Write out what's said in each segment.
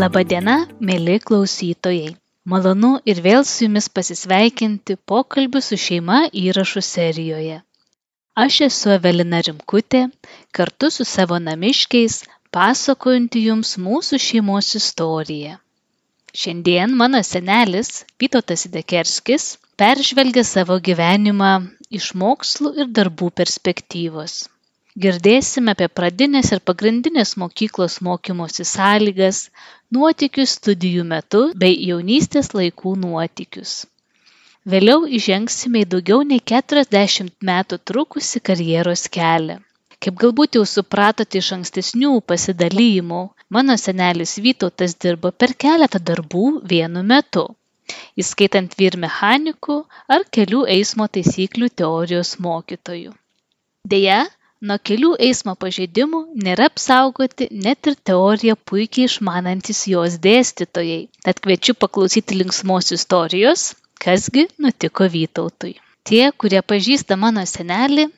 Labadiena, mėly klausytojai. Malonu ir vėl su jumis pasisveikinti pokalbių su šeima įrašų serijoje. Aš esu Evelina Rimkutė, kartu su savo namiškiais pasakojanti jums mūsų šeimos istoriją. Šiandien mano senelis Vytautas Idekerskis peržvelgia savo gyvenimą iš mokslų ir darbų perspektyvos girdėsime apie pradinės ir pagrindinės mokyklos mokymosi sąlygas nuotykius studijų metu bei jaunystės laikų nuotykius. Vėliau įžengsime į daugiau nei keturiasdešimt metų trukusį karjeros kelią. Kaip galbūt jau supratote iš ankstesnių pasidalijimų mano senelis vytautas dirbo per keletą darbų vienu metu įskaitant vyr mechaniku ar kelių eismo taisyklių teorijos mokytoju deja nuo kelių eismo pažeidimų nėra apsaugoti net ir teoriją puikiai išmanantys jos dėstytojai. Tad kviečiu paklausyti linksmos istorijos kasgi nutiko vytautui. Tie kurie pažįsta mano senelį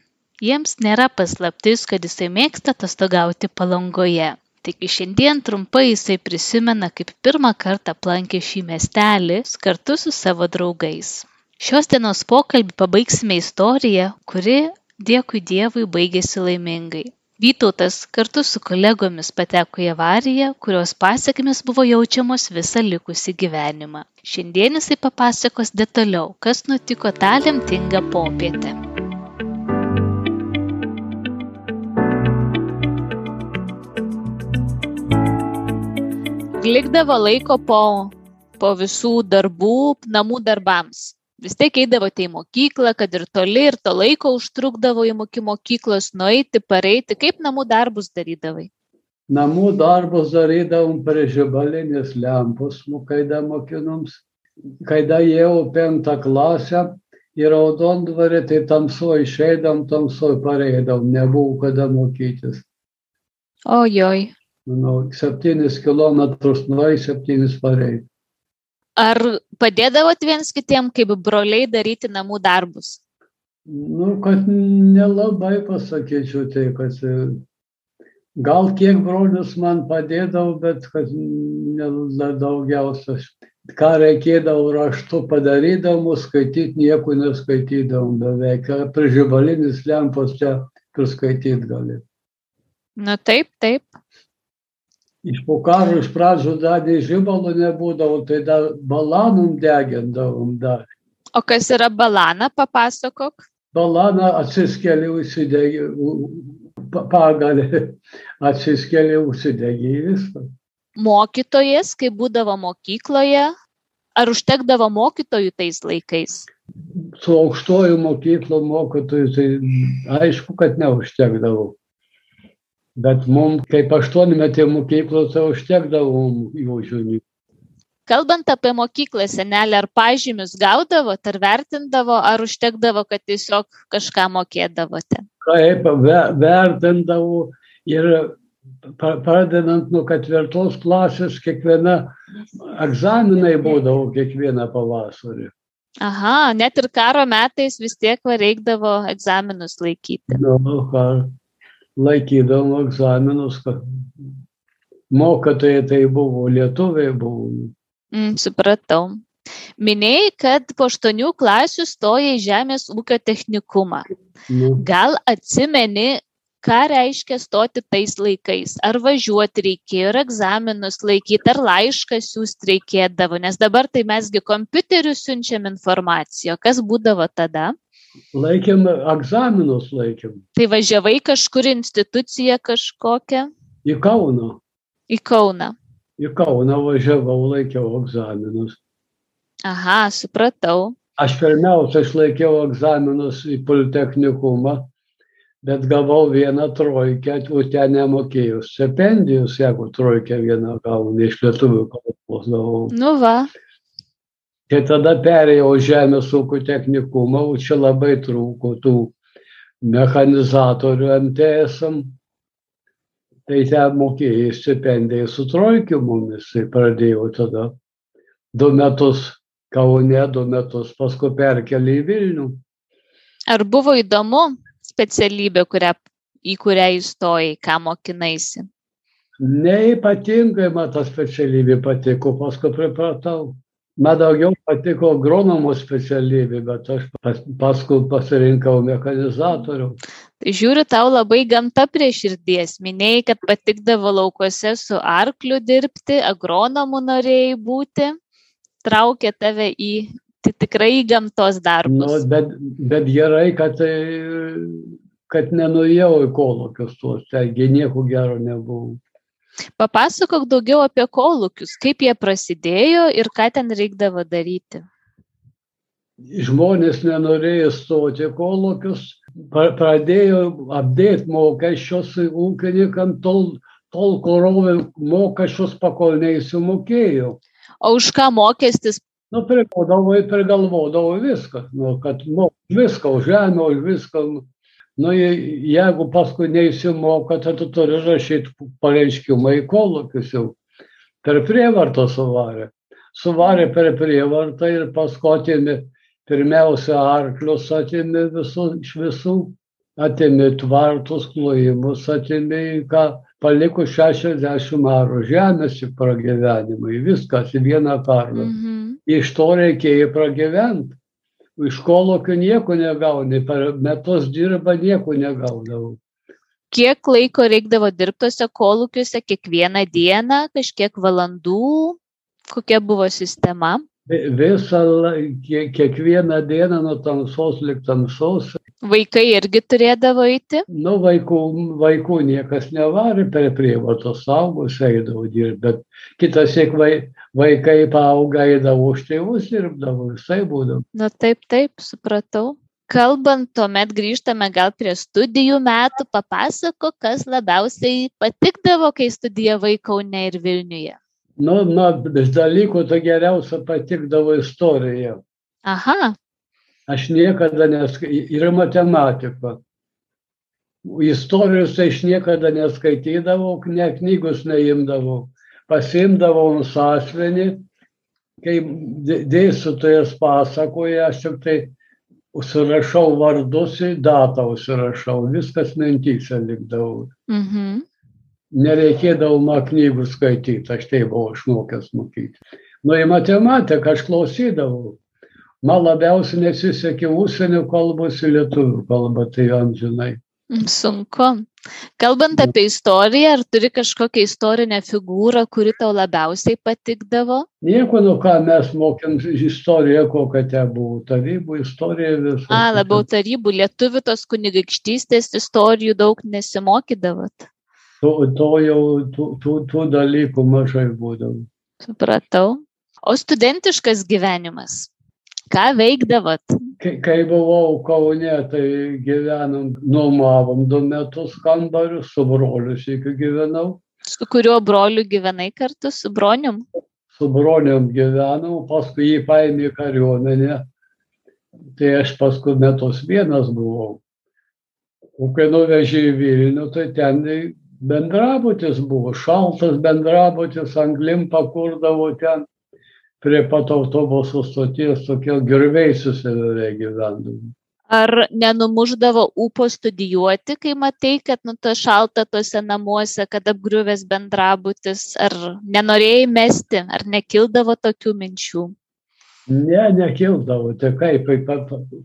jiems nėra paslaptis kad jisai mėgsta atostogauti palangoje. Taigi šiandien trumpai jisai prisimena kaip pirmą kartą aplankė šį miestelį kartu su savo draugais. Šios dienos pokalbį pabaigsime istorija kuri dėkui dievui baigėsi laimingai. Vytautas kartu su kolegomis pateko į avariją kurios pasekmės buvo jaučiamos visą likusį gyvenimą. Šiandien jisai papasakos detaliau kas nutiko tą lemtingą popietę. Likdavo laiko po po visų darbų namų darbams vis tiek eidavote į mokyklą kad ir toli ir to laiko užtrukdavo iki mokyklos nueiti pareiti. Kaip namų darbus darydavai? Namų darbus darydavom prie žibalinės lempos kada mokinoms kada ėjau penktą klasę į raudondvarį tai tamsoj išeidavom tamsoj pareidavom nebuvo kada mokytis. Ojoj. Manau septynis kilometrus nueit septynis pareit ar padėdavot viens kitiem kaip broliai daryti namų darbus? Nu kad nelabai pasakyčiau tai kad gal kiek brolius man padėdavo bet kad ne daugiausia. Ką reikėdavo raštu padarydavom skaityt nieko neskaitydavom beveik prie žibalinės lempos čia priskaityt gali. Nu taip taip iš po karo iš pradžių dar nei žibalo nebūdavo tai dar balanom degindavom dar. O kas yra balana papasakok? Balana atsiskeli užsidegi pagalį. Atsiskeli užsidegi viską. Mokytojas kai būdavo mokykloje ar užtekdavo mokytojų tais laikais? Su aukštojų mokyklų mokytojų tai aišku kad neužtekdavo bet mum kaip aštuonmetė mokykloj tai užtekdavo jų žinių. Kalbant apie mokyklą seneli ar pažymius gaudavot ar vertindavo ar užtekdavo kad tiesiog kažką mokėdavote? Kaip vertindavo ir pradedant nuo ketvirtos klasės kiekviena egzaminai būdavo kiekvieną pavasarį. Aha net ir karo metais vis tiek reikdavo egzaminus laikyti. Nu ką laikydavom egzaminus, kad mokytojai tai buvo, lietuviai buvo. Mm, supratau. Minėjai, kad po aštuonių klasių stoja į žemės ūkio technikumą. Nu. Gal atsimeni, ką reiškia stoti tais laikais? Ar važiuoti reikėjo, ar egzaminus laikyti, ar laišką siūsti reikėdavo? Nes dabar tai mesgi kompiuteriu siunčiam informaciją. Kas būdavo tada? Laikėm egzaminus laikėm. Tai važiavai kažkur instituciją kažkokią? Į Kauną. Į Kauną. Į Kauną važiavau, laikiau egzaminus. Aha, supratau. Aš pirmiausia išlaikiau egzaminus į Politechnikumą, bet gavau vieną trojkę, o ten nemokėjau. Stipendijos, jeigu trojkę vieną gauni iš lietuvių kalbos gavau. Nu va tai tada perėjau žemės ūkio technikumą o čia labai trūko tų mechanizatorių mtsam tai ten mokėjai stipendiją su trojkiu mumis tai pradėjau tada. Du metus kaune du metus paskui perkėlė į vilnių. Ar buvo įdomu specialybė kurią į kurią įstojai ką mokinaisi? Neypatingai man ta specialybė patiko, paskui pripratau. Man daugiau patiko agronomo specialybė, bet aš pas, paskui pasirinkau mechanizatorių. Tai žiūriu, tau labai gamta prie širdies. Minėjai, kad patikdavo laukuose su arkliu dirbti, agronomu norėjai būti, traukė tave į tai tikrai gamtos darbus. Nu, bet, bet gerai, kad, kad nenuėjau į kolokius tuos, taigi nieko gero nebuvo. Papasakok daugiau apie kolūkius, kaip jie prasidėjo ir ką ten reikdavo daryti. Žmonės nenorėjo stoti kolūkius, pradėjo apdėti mokesčius ūkininkam tol, tol korovė mokesčius pakol neįsimokėjo. O už ką mokestis? Nu, prigalvodavo, prigalvodavo viską, nu, kad nu, viską už žemę, už viską. Nu, jeigu paskui neįsimoka, tai tu turi rašyti pareiškimą į kolūkius jau. Per prievartą suvarė. Suvarė per prievartą ir paskui atėmė pirmiausia arklius, atėmė visų, iš visų, atėmė tvartus, klojimus, atėmė ką, paliko 60 arų žemės į pragyvenimą, į viskas į vieną karvę. Mm -hmm. Iš to reikėjo pragyventi iš kolūkio nieko negauni, per metus dirba nieko negaudavau. Kiek laiko reikdavo dirbtose kolūkiuose kiekvieną dieną, kažkiek valandų, kokia buvo sistema? Visą, kiekvieną dieną nuo tamsos lik tamsos. Vaikai irgi turėdavo eiti? Nu, vaikų, vaikų niekas nevarė per prievartos saugus, eidavo dirbti, bet kitas sėk vai, vaikai paauga eidavo už tėvus dirbdavo, visai būdavo. Na taip, taip, supratau. Kalbant, tuomet grįžtame gal prie studijų metų, papasako, kas labiausiai patikdavo, kai studijavai Kaune ir Vilniuje. Nu, na, iš dalykų tai geriausia patikdavo istorija. Aha. Aš niekada neskaitydavau, ir matematika. Istorijos tai aš niekada neskaitydavau, ne knygus neimdavau pasimdavau sąsvenį, kai dėstytojas pasakoja, aš tik tai užsirašau vardus į datą, užsirašau, viskas mintyse likdavau. Mhm. Nereikėdavo man knygų skaityti, aš tai buvau išmokęs mokyti. Nu, į matematiką aš klausydavau. Man labiausiai nesisekė užsienio kalbos į lietuvių kalbą, tai amžinai. Sunku. Kalbant apie istoriją, ar turi kažkokią istorinę figūrą, kuri tau labiausiai patikdavo? Nieko, nu ką mes mokėm istoriją, kokia ten buvo, tarybų istorija visą. A, labiau tarybų, lietuvių tos kunigaikštystės istorijų daug nesimokydavot. To, to jau, tų, tų, tų dalykų mažai būdavo. Supratau. O studentiškas gyvenimas? Ką veikdavot? Kai, kai buvau Kaune, tai gyvenom, nuomavom du metus kambarius, su broliu iki gyvenau. Su kuriuo broliu gyvenai kartu, su bronium? Su bronium gyvenau, paskui jį paėmė kariuomenė. Tai aš paskui metus vienas buvau. O kai nuvežė į Vilnių, tai ten bendrabutis buvo, šaltas bendrabutis, anglim pakurdavo ten prie pat autobuso stoties tokie girviai susidarė gyvendami. Ar nenumuždavo ūpo studijuoti, kai matai, kad nu to šalta tose namuose, kad apgriuvęs bendrabutis, ar nenorėjai mesti, ar nekildavo tokių minčių? Ne, nekildavo, tai kaip,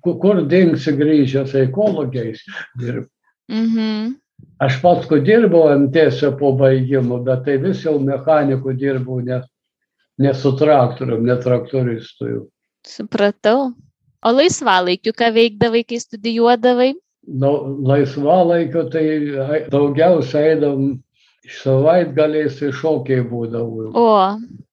kur dingsi grįžęs ekologiais dirbti. Mhm. Aš paskui dirbau MTS po baigimo, bet tai vis jau mechanikų dirbau, nes ne su traktorium, ne traktoristu jau. Supratau. O laisvalaikiu, ką veikdavai, kai studijuodavai? Nu, laisvalaikiu tai daugiausiai eidam savaitgaliais į šokiai būdavo. O.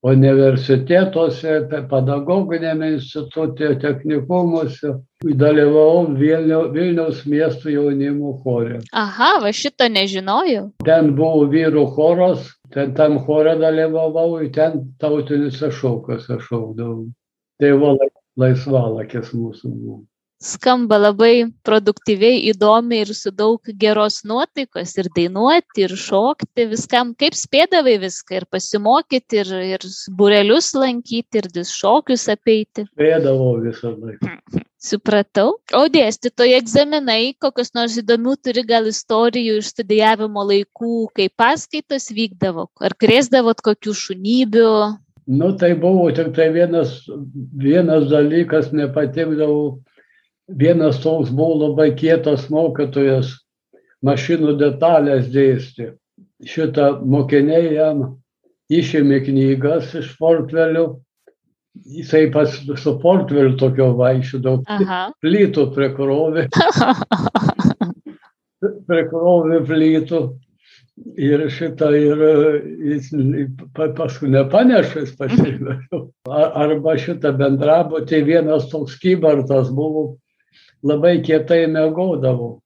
Universitetuose, pedagoginėme institutė, technikumuose dalyvavau Vilniaus, Vilniaus miesto jaunimo chore. Aha, va šito nežinojau. Ten buvo vyrų choras, ten tam chore dalyvavau, ten tautiniuose šokiuose šaukdavau. Tai va laisvalakis mūsų buvo skamba labai produktyviai, įdomiai ir su daug geros nuotaikos ir dainuoti, ir šokti, viskam, kaip spėdavai viską ir pasimokyti, ir, ir burelius lankyti, ir šokius apeiti. Spėdavau visą laiką. Supratau. O dėstytojai egzaminai, kokius nors įdomių turi gal istorijų iš studijavimo laikų, kai paskaitos vykdavo, ar krėsdavot kokių šunybių? Nu, tai buvo tik tai vienas, vienas dalykas, nepatikdavo. Vienas toks buvo labai kietas mokytojas, mašinų detalės dėstė. Šitą mokiniai jam išėmė knygas iš portfelių jisai pas su portfeliu tokio vaikščiodavo, plytų prikrovė, prikrovė plytų. Ir šitą ir jis paskui nepaneša, jis pasivežė. Arba šitą bendrabutį vienas toks kybartas buvo, labai kietai mėgodavo.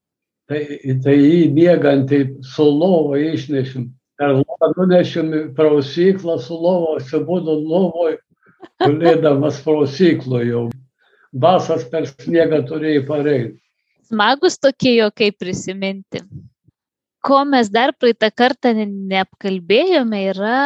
Tai, tai jį mėgantį su lovo išnešim. Per lovą nunešim prausyklą su lovo, atsibudo lovoje gulėdamas prausyklo jau. Basas per sniegą turėjai pareiti. Smagus tokie jokai prisiminti. Ko mes dar praeitą kartą neapkalbėjome, yra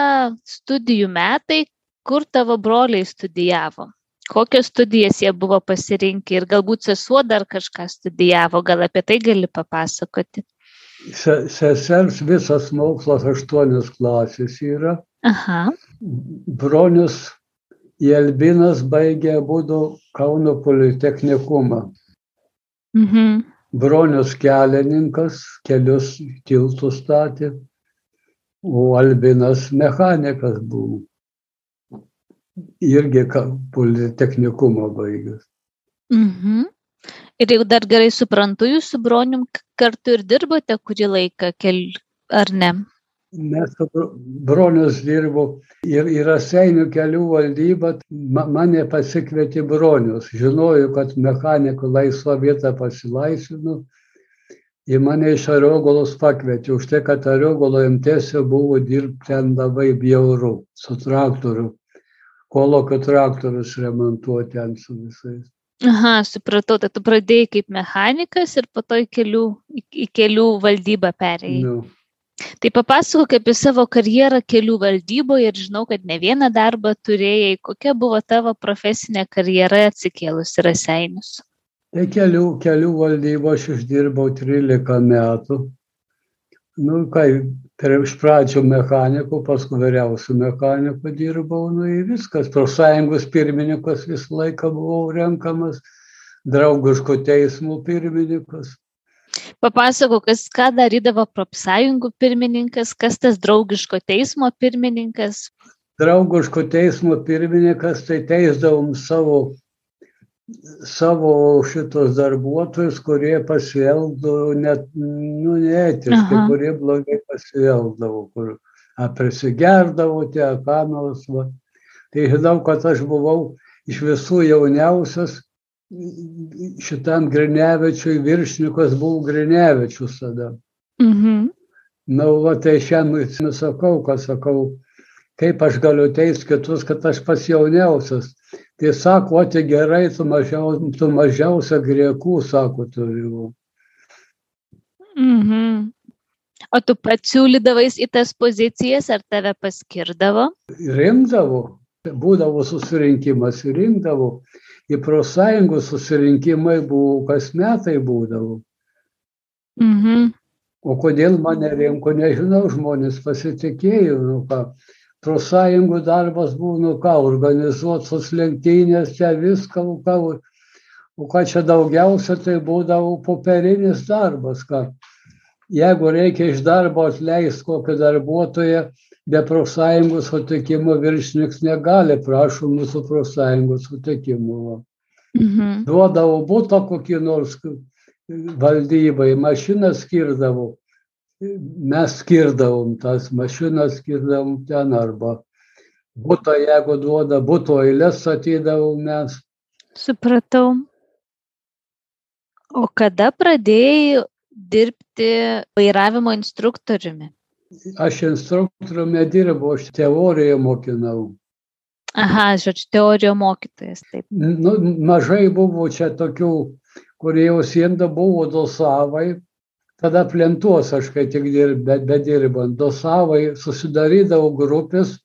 studijų metai, kur tavo broliai studijavo. Kokias studijas jie buvo pasirinkę ir galbūt sesuo dar kažką studijavo, gal apie tai gali papasakoti. Sesers visas mokslas aštuonios klasės yra. Aha. Bronius Jelbinas baigė abudu Kauno politechnikumą. Mhm. Bronius kelininkas, kelius tiltus statė, o Albinas mechanikas buvo. Irgi politechnikumą baigęs. Mhm. Ir jau dar gerai suprantu, jūs su bronium kartu ir dirbote kurį laiką, kel... ar ne? mes su bronius dirbo ir į Raseinių kelių valdybą mane pasikvietė bronius. Žinojo, kad mechanikų laisvą vietą pasilaisvinu. Į mane iš Ariogolos pakvietė, už tai, kad Ariogolo imtėse buvo dirbti ten labai bjauru su traktoriu. Kolokio traktorius remontuoti ten su visais. Aha, supratau, tai tu pradėjai kaip mechanikas ir po to į kelių, į, kelių valdybą perėjai. Nu. Tai papasakok apie savo karjerą kelių valdyboje ir žinau, kad ne vieną darbą turėjai. Kokia buvo tavo profesinė karjera atsikėlus į Raseinius? Tai kelių, kelių valdybo aš išdirbau 13 metų. Nu, kai iš pradžio mechanikų, paskui vyriausių mechanikų dirbau, nu ir viskas. Profsąjungos pirmininkas visą laiką buvau renkamas, draugiško teismo pirmininkas. Papasakok, kas ką darydavo profsąjungų pirmininkas, kas tas draugiško teismo pirmininkas? Draugiško teismo pirmininkas, tai teisdavom savo, savo šitos darbuotojus, kurie pasielgdavo net, nu, neetiškai, Aha. kurie blogai pasielgdavo, kur prisigerdavo tie, nors. Va. Tai žinau, kad aš buvau iš visų jauniausias šitam Grinevičiui viršininkas buvo Grinevičius tada. Mhm. Na, nu, va, tai šiandien sakau, kad sakau, kaip aš galiu teisti kitus, kad aš pats jauniausias. Tai sako, o tai gerai, tu, mažiau, tu mažiausia griekų, sako, turiu. Mhm. O tu pats siūlydavais į tas pozicijas, ar tave paskirdavo? Rinkdavo, būdavo susirinkimas, rinkdavo į profsąjungų susirinkimai buvo, kas metai būdavo. Mhm. O kodėl mane rinko, nežinau, žmonės pasitikėjo, nu ką, profsąjungų darbas buvo, nu ką, organizuotos lenktynės, čia viską, nu ką, o ką čia daugiausia, tai būdavo popierinis darbas, ką. Jeigu reikia iš darbo atleisti kokį darbuotoją, be profsąjungos sutikimo viršininkas negali, prašom mūsų profsąjungos sutikimo. Mhm. Duodavo būtą kokį nors valdybai, mašiną skirdavo, mes skirdavom tas mašinas, skirdavom ten arba būtą, jeigu duoda, būtų eilės statydavau mes. Supratau. O kada pradėjai dirbti vairavimo instruktoriumi? aš instruktorium nedirbau, aš teoriją mokinau. Aha, žodžiu, teorijų mokytojas. Taip. Nu, mažai buvo čia tokių, kurie jau sienda buvo dosavai, tada plentuos aš kai tik bedirbant, dosavai susidarydavo grupės,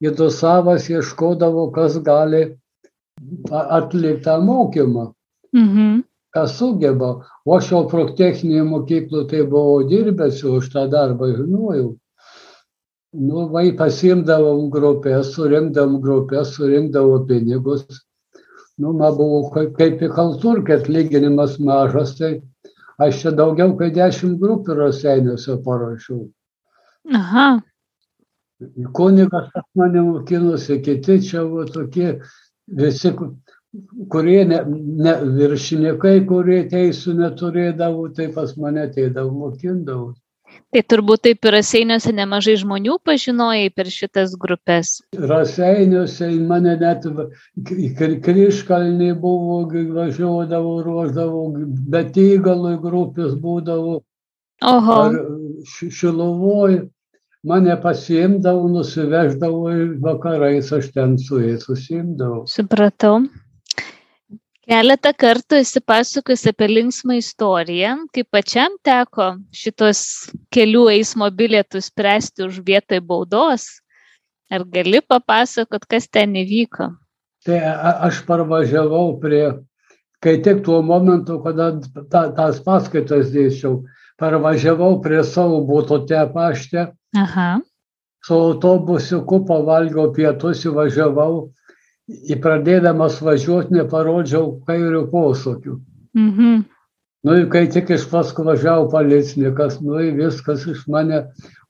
į dosavas ieškodavo, kas gali atlikti tą mokymą. Mhm. Kas sugeba. O aš jau proktechinėje mokykloje tai buvau dirbęs už tą darbą, žinojau. Nu, vai pasimdavom grupės, surinkdavom grupės, surinkdavom pinigus. Nu, man buvo kaip, kaip į kalturkę atlyginimas mažas, tai aš čia daugiau kaip dešimt grupių raseiniuose parašiau. Aha. Kunigas pas mane mokinosi, kiti čia buvo tokie visi, kurie ne, ne viršininkai, kurie teisų neturėdavo, tai pas mane ateidavo mokindavo. Tai turbūt taip ir raseiniuose nemažai žmonių pažinojai per šitas grupės. Raseiniuose į mane net kryžkalnį buvo, važiuodavau, ruoždavau, bet įgalui grupės būdavo, Oho. ar ši- šiluvoj. Mane pasiimdavo, nusiveždavo ir vakarais aš ten su jais susimdavau. Supratau. Keletą kartų esi pasakojęs apie linksmą istoriją, kaip pačiam teko šitos kelių eismo bilietų spręsti už vietoj baudos. Ar gali papasakot, kas ten įvyko? Tai aš parvažiavau prie, kai tik tuo momentu, kada ta, tas paskaitas dėčiau, parvažiavau prie savo būtų te pašte, Aha. su autobusiuku pavalgiau pietus, įvažiavau, į pradėdamas važiuoti neparodžiau kairių posūkių. Mhm. Nu ir kai tik iš paskui važiavo policininkas, nu ir viskas iš mane,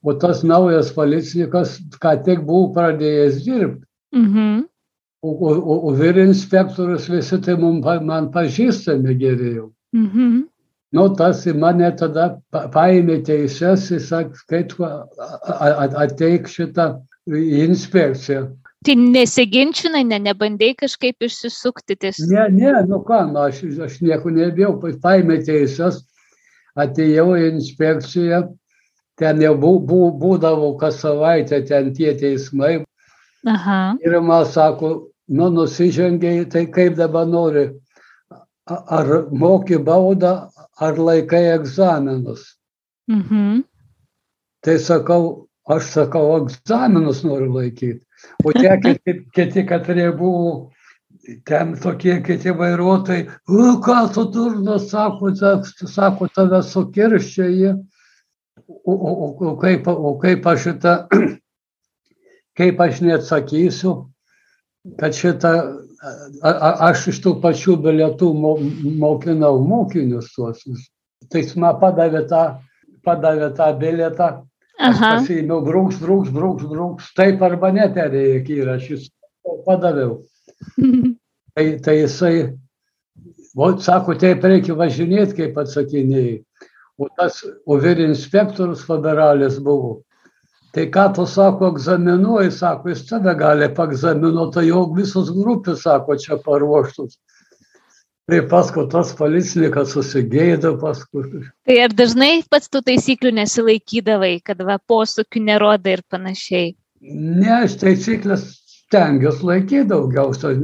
o tas naujas policininkas, ką tik buvo pradėjęs dirbti. Mhm. O, o, o, o vyr inspektorius visi tai mum, pa- man pažįstami geriau. Mhm. Nu, tas į mane tada pa- paėmė teises, jis sakė, kai tu a- a- a- ateik šitą inspekciją. Tai nesiginčinai, ne, nebandai kažkaip išsisukti tiesiog. Ne, ne, nu ką, nu, aš, aš nieko nebijau, pa- paėmė teisės, atėjau į inspekciją, ten jau bū, bū, būdavo kas savaitę ten tie teismai Aha. ir man sako, nu nusižengiai, tai kaip dabar nori, ar moki baudą, ar laikai egzaminus. Mhm. Tai sakau, aš sakau, egzaminus noriu laikyti. O tie kiti, kiti katrie buvo, ten tokie kiti vairuotojai, "O, ką tu durnas, sako, sako tave sukirščia jie. O, o, o, o, kaip, o kaip aš šitą, kaip aš neatsakysiu, kad šitą, a, a, aš iš tų pačių bilietų mo, mokinau mokinius tuos. Tai jis man padavė tą, padavė tą bilietą, Aš pasiėmiau brūks, brūks, brūks, brūks, taip arba ne, ten reikia įrašys. Padaviau. Tai, tai jisai, o sako, taip reikia važinėti, kaip atsakinėjai. O tas, o vyr inspektorius federalis buvo. Tai ką tu sako, egzaminuoji, sako, jis tave gali paegzaminuoti, tai jau visos grupės, sako, čia paruoštus. Tai paskui tas policininkas susigėdo, paskui Tai ar dažnai pats tų taisyklių nesilaikydavai, kad va posūkių neroda ir panašiai? Ne, aš taisyklės stengiuosi laikyti daugiausia.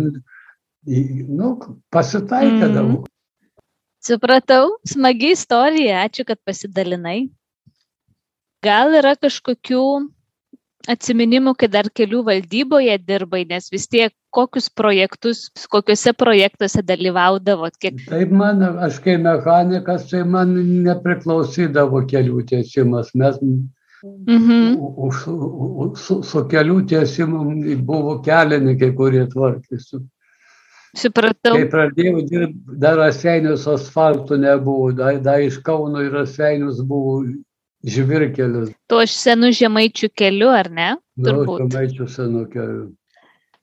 Nu, pasitaikydavau. Mm. Supratau, smagi istorija, ačiū, kad pasidalinai. Gal yra kažkokių atsiminimų, kai dar kelių valdyboje dirbai, nes vis tiek kokius projektus, kokiuose projektuose dalyvaudavot, kiek... Taip man, aš kai mechanikas, tai man nepriklausydavo kelių tiesimas. Mes Mhm. už- su, su kelių tiesimu buvo kelininkai, kurie tvarkėsi. Supratau. Kai pradėjau dirbti, dar raseinius asfaltų nebuvo, dar, dar iš Kauno į raseinius buvo žvirkelis. Tuo aš senų žemaičių keliu, ar ne? Turbūt. Žemaičių senų kelių.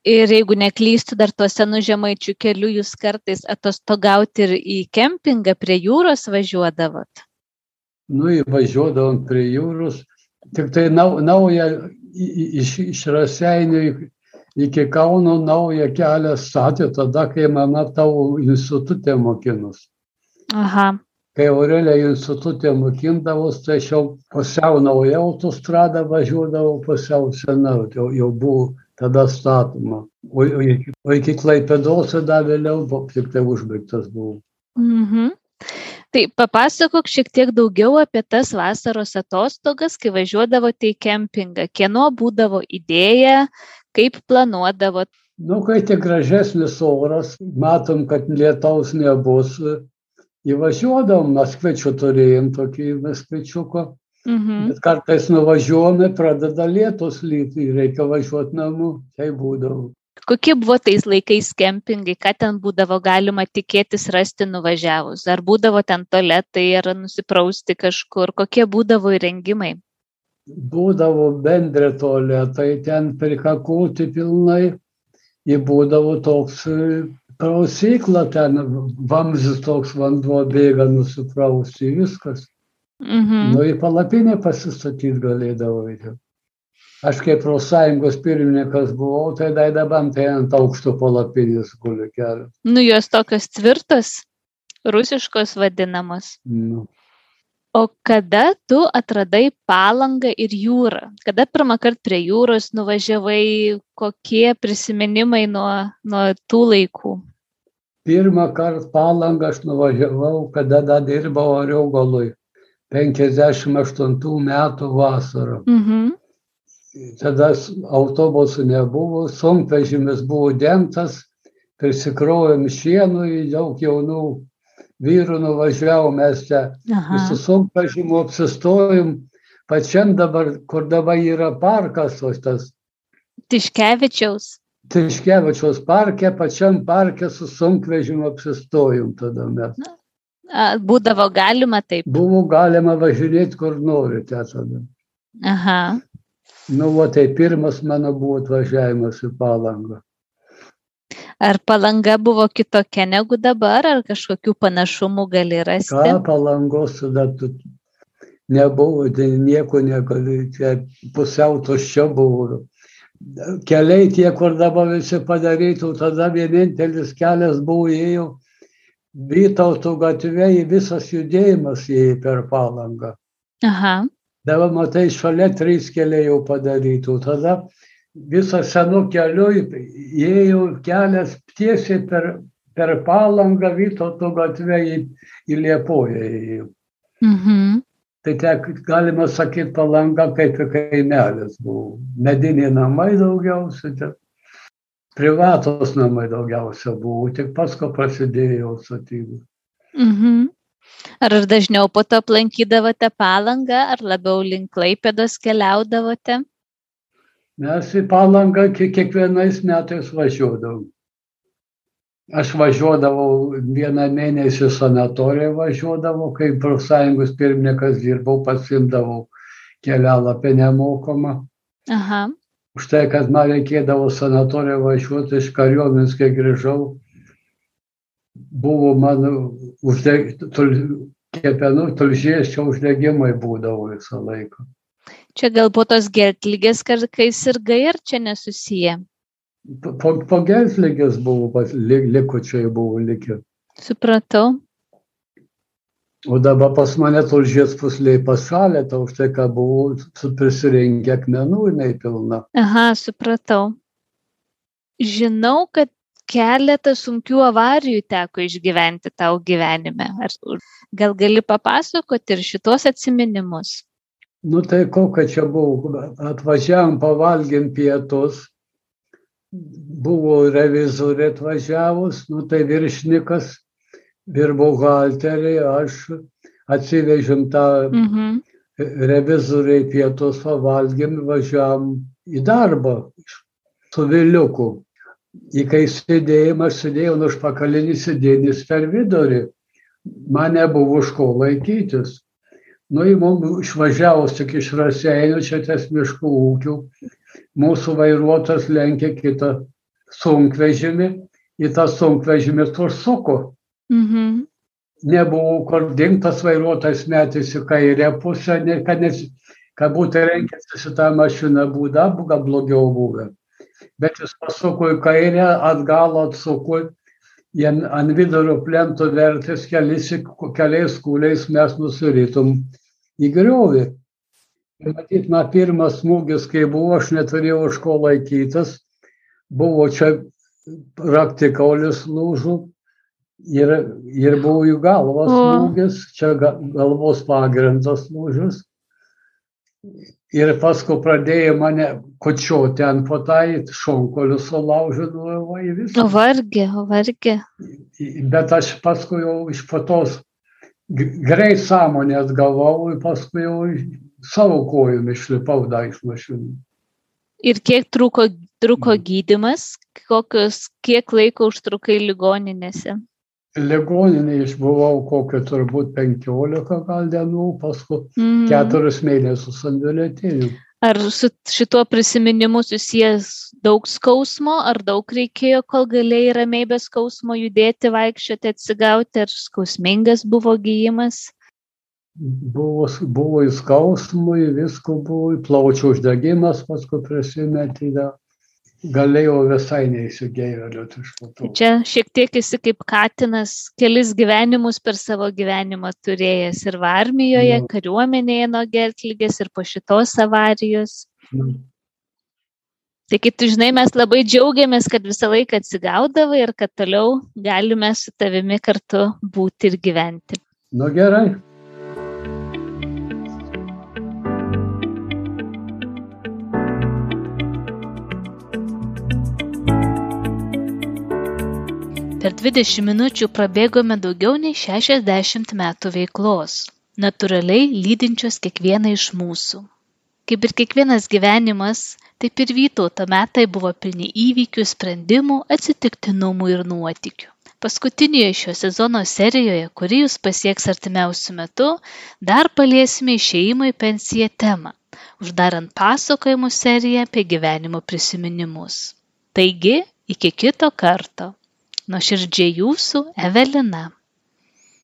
Ir jeigu neklystu, dar tuo senų žemaičių keliu jūs kartais atostogauti ir į kempingą prie jūros važiuodavot. Nu, įvažiuodavom prie jūros, tik tai nau, naują iš, iš Raseinių iki Kauno naują kelią statė tada, kai mama tavo institutė mokinus. Aha. Kai Aurelija institutė mokindavos, tai aš jau pusiau nauja autostrada važiuodavau, pusiau sena, jau, jau buvo tada statoma. O, o, iki, o iki Klaipėdos tada vėliau buvo, tik tai užbaigtas buvo. Mhm. Tai papasakok šiek tiek daugiau apie tas vasaros atostogas, kai važiuodavote į kempingą. Kieno būdavo idėja, kaip planuodavot? Nu, kai tik gražesnis oras, matom, kad lietaus nebus, įvažiuodavom, Maskvičių turėjom tokį Maskvičiuko, Mhm. bet kartais nuvažiuojame, pradeda lietus lyti, reikia važiuoti namų, tai būdavo. Kokie buvo tais laikais kempingai, ką ten būdavo galima tikėtis rasti nuvažiavus? Ar būdavo ten toletai, ar nusiprausti kažkur, kokie būdavo įrengimai? Būdavo bendri toletai, ten prikakūti pilnai, jį būdavo toks prausykla, ten vamzdis toks vanduo bėga nusiprausti, viskas. Mhm. Nu, į palapinę pasistatyti galėdavo. Aš kaip profsąjungos pirmininkas buvau, tai daidabam tai ant aukšto palapinės guli kelias. Nu, jos tokios tvirtos, rusiškos vadinamos. Nu. O kada tu atradai palangą ir jūrą? Kada pirmą kartą prie jūros nuvažiavai, kokie prisiminimai nuo, nuo tų laikų? Pirmą kartą palangą aš nuvažiavau, kada dar dirbau Ariogolui. 58 metų vasarą. Mhm. Tada autobusų nebuvo, sunkvežimis buvo dengtas, prisikrovėm šienų į daug jaunų vyrų nuvažiavom mes čia. Aha. Visų sunkvežimų apsistojom, pačiam dabar, kur dabar yra parkas, o tas Tiškevičiaus. Tiškevičiaus parke, pačiam parke su sunkvežimu apsistojom tada mes. A, Būdavo galima taip. Buvo galima važinėti kur norite tada. Aha. Nu, o tai pirmas mano buvo atvažiavimas į palangą. Ar palanga buvo kitokia negu dabar, ar kažkokių panašumų gali rasti? Ką palangos tada tu nebuvo, tai nieko negali, čia pusiau tuščia buvo. Keliai tie, kur dabar visi padarytų, tada vienintelis kelias buvo ėjo Vytautų gatvėje visas judėjimas ėjo per palangą. Aha. Dabar matai, šalia trys keliai jau padarytų. Tada visą senų kelių ėjo kelias tiesiai per, per palangą Vytautų gatvę į, į Liepoją. ėjo. Mhm. Tai tek, galima sakyti, palanga kaip ir kaimelis buvo. Mediniai namai daugiausia, ten privatos namai daugiausia buvo, tik paskui prasidėjo statybų. Mhm. Ar dažniau po to aplankydavote palangą, ar labiau link Klaipėdos keliaudavote? Mes į palangą kie- kiekvienais metais važiuodavom. Aš važiuodavau vieną mėnesį sanatoriją važiuodavau, kai profsąjungos pirmininkas dirbau, pasimdavau kelialapį nemokamą. Aha. Už tai, kad man reikėdavo sanatoriją važiuoti iš kariuomenės, kai grįžau, buvo mano uždeg... tul... kepenų tulžies čia uždegimai būdavo visą laiką. Čia gal po tos gertlygės kartais ir gai, ar čia nesusiję? Po, po, gelslygės buvo, li- likučiai buvo likę. Supratau. O dabar pas mane tulžies pusliai pašalė, tai už tai, kad buvau prisirinkę akmenų, jinai pilna. Aha, supratau. Žinau, kad keletą sunkių avarijų teko išgyventi tau gyvenime. Ar gal gali papasakoti ir šitos atsiminimus? Nu tai kokia čia buvo, atvažiavam pavalgėm pietus, buvo revizorė atvažiavus, nu tai viršnikas ir buhalteriai, aš atsivežėm tą Mhm. revizoriai pietus pavalgėm, važiavam į darbą su viliuku. Į kai sėdėjom, aš sėdėjau nuo užpakalinį sėdėnis per vidurį. Man nebuvo už ko laikytis. Nu, į mums išvažiavus tik iš Raseinių, čia ties miškų ūkių, mūsų vairuotojas lenkė kitą sunkvežimį, į tą sunkvežimį užsuko. Mhm. Nebuvo kur dingtas vairuotojas metėsi kairę pusę, ne, kad, nes, kad būtų renkęsis į tą mašiną būdą, gal blogiau buvę. Bet jis pasuko į kairę, atgal atsuko, ant vidurio plento vertės kelis, keliais kūliais mes nusiritom į griovį. Ir matyt, man pirmas smūgis, kai buvo, aš neturėjau už ko laikytis, buvo čia raktikaulis lūžų ir, ir buvo jų galvos O. smūgis, čia ga- galvos pagrindas lūžis. Ir paskui pradėjo mane kočioti ant potai, šonkoliu sulaužino į visą. O vargė. Bet aš paskui jau iš patos greit sąmonės gavau ir paskui jau savo kojom išlipau dar iš mašinų. Ir kiek truko, truko gydimas, kokios, kiek laiko užtrukai ligoninėse? Ligoninėje išbuvau kokio turbūt 15 gal dienų, paskui Mm. keturis mėnesius ant biuletinių. Ar su šituo prisiminimu susijęs daug skausmo, ar daug reikėjo, kol galėjai ramiai be skausmo judėti, vaikščioti, atsigauti, ar skausmingas buvo gyjimas? Buvo, buvo į skausmų, į visko buvo, plaučių uždegimas, paskui prisimetė. Galėjau visai neįsigėvėlioti iš po to. Čia šiek tiek esi kaip katinas, kelis gyvenimus per savo gyvenimą turėjęs ir armijoje, Jo. kariuomenėje nuo gertlygės ir po šitos avarijos. Nu, Tai kaip tu žinai, mes labai džiaugiamės, kad visą laiką atsigaudavai ir kad toliau galime su tavimi kartu būti ir gyventi. nu gerai. Per 20 minučių prabėgome daugiau nei 60 metų veiklos, natūraliai lydinčios kiekvieną iš mūsų. Kaip ir kiekvienas gyvenimas, taip ir Vytauto metai buvo pilni įvykių, sprendimų, atsitiktinumų ir nuotikių. Paskutinėje šio sezono serijoje, kuri jūs pasieks artimiausiu metu, dar paliesime išėjimo į pensiją temą, uždarant pasakojimų seriją apie gyvenimo prisiminimus. Taigi, iki kito karto. Nuoširdžiai jūsų Evelina.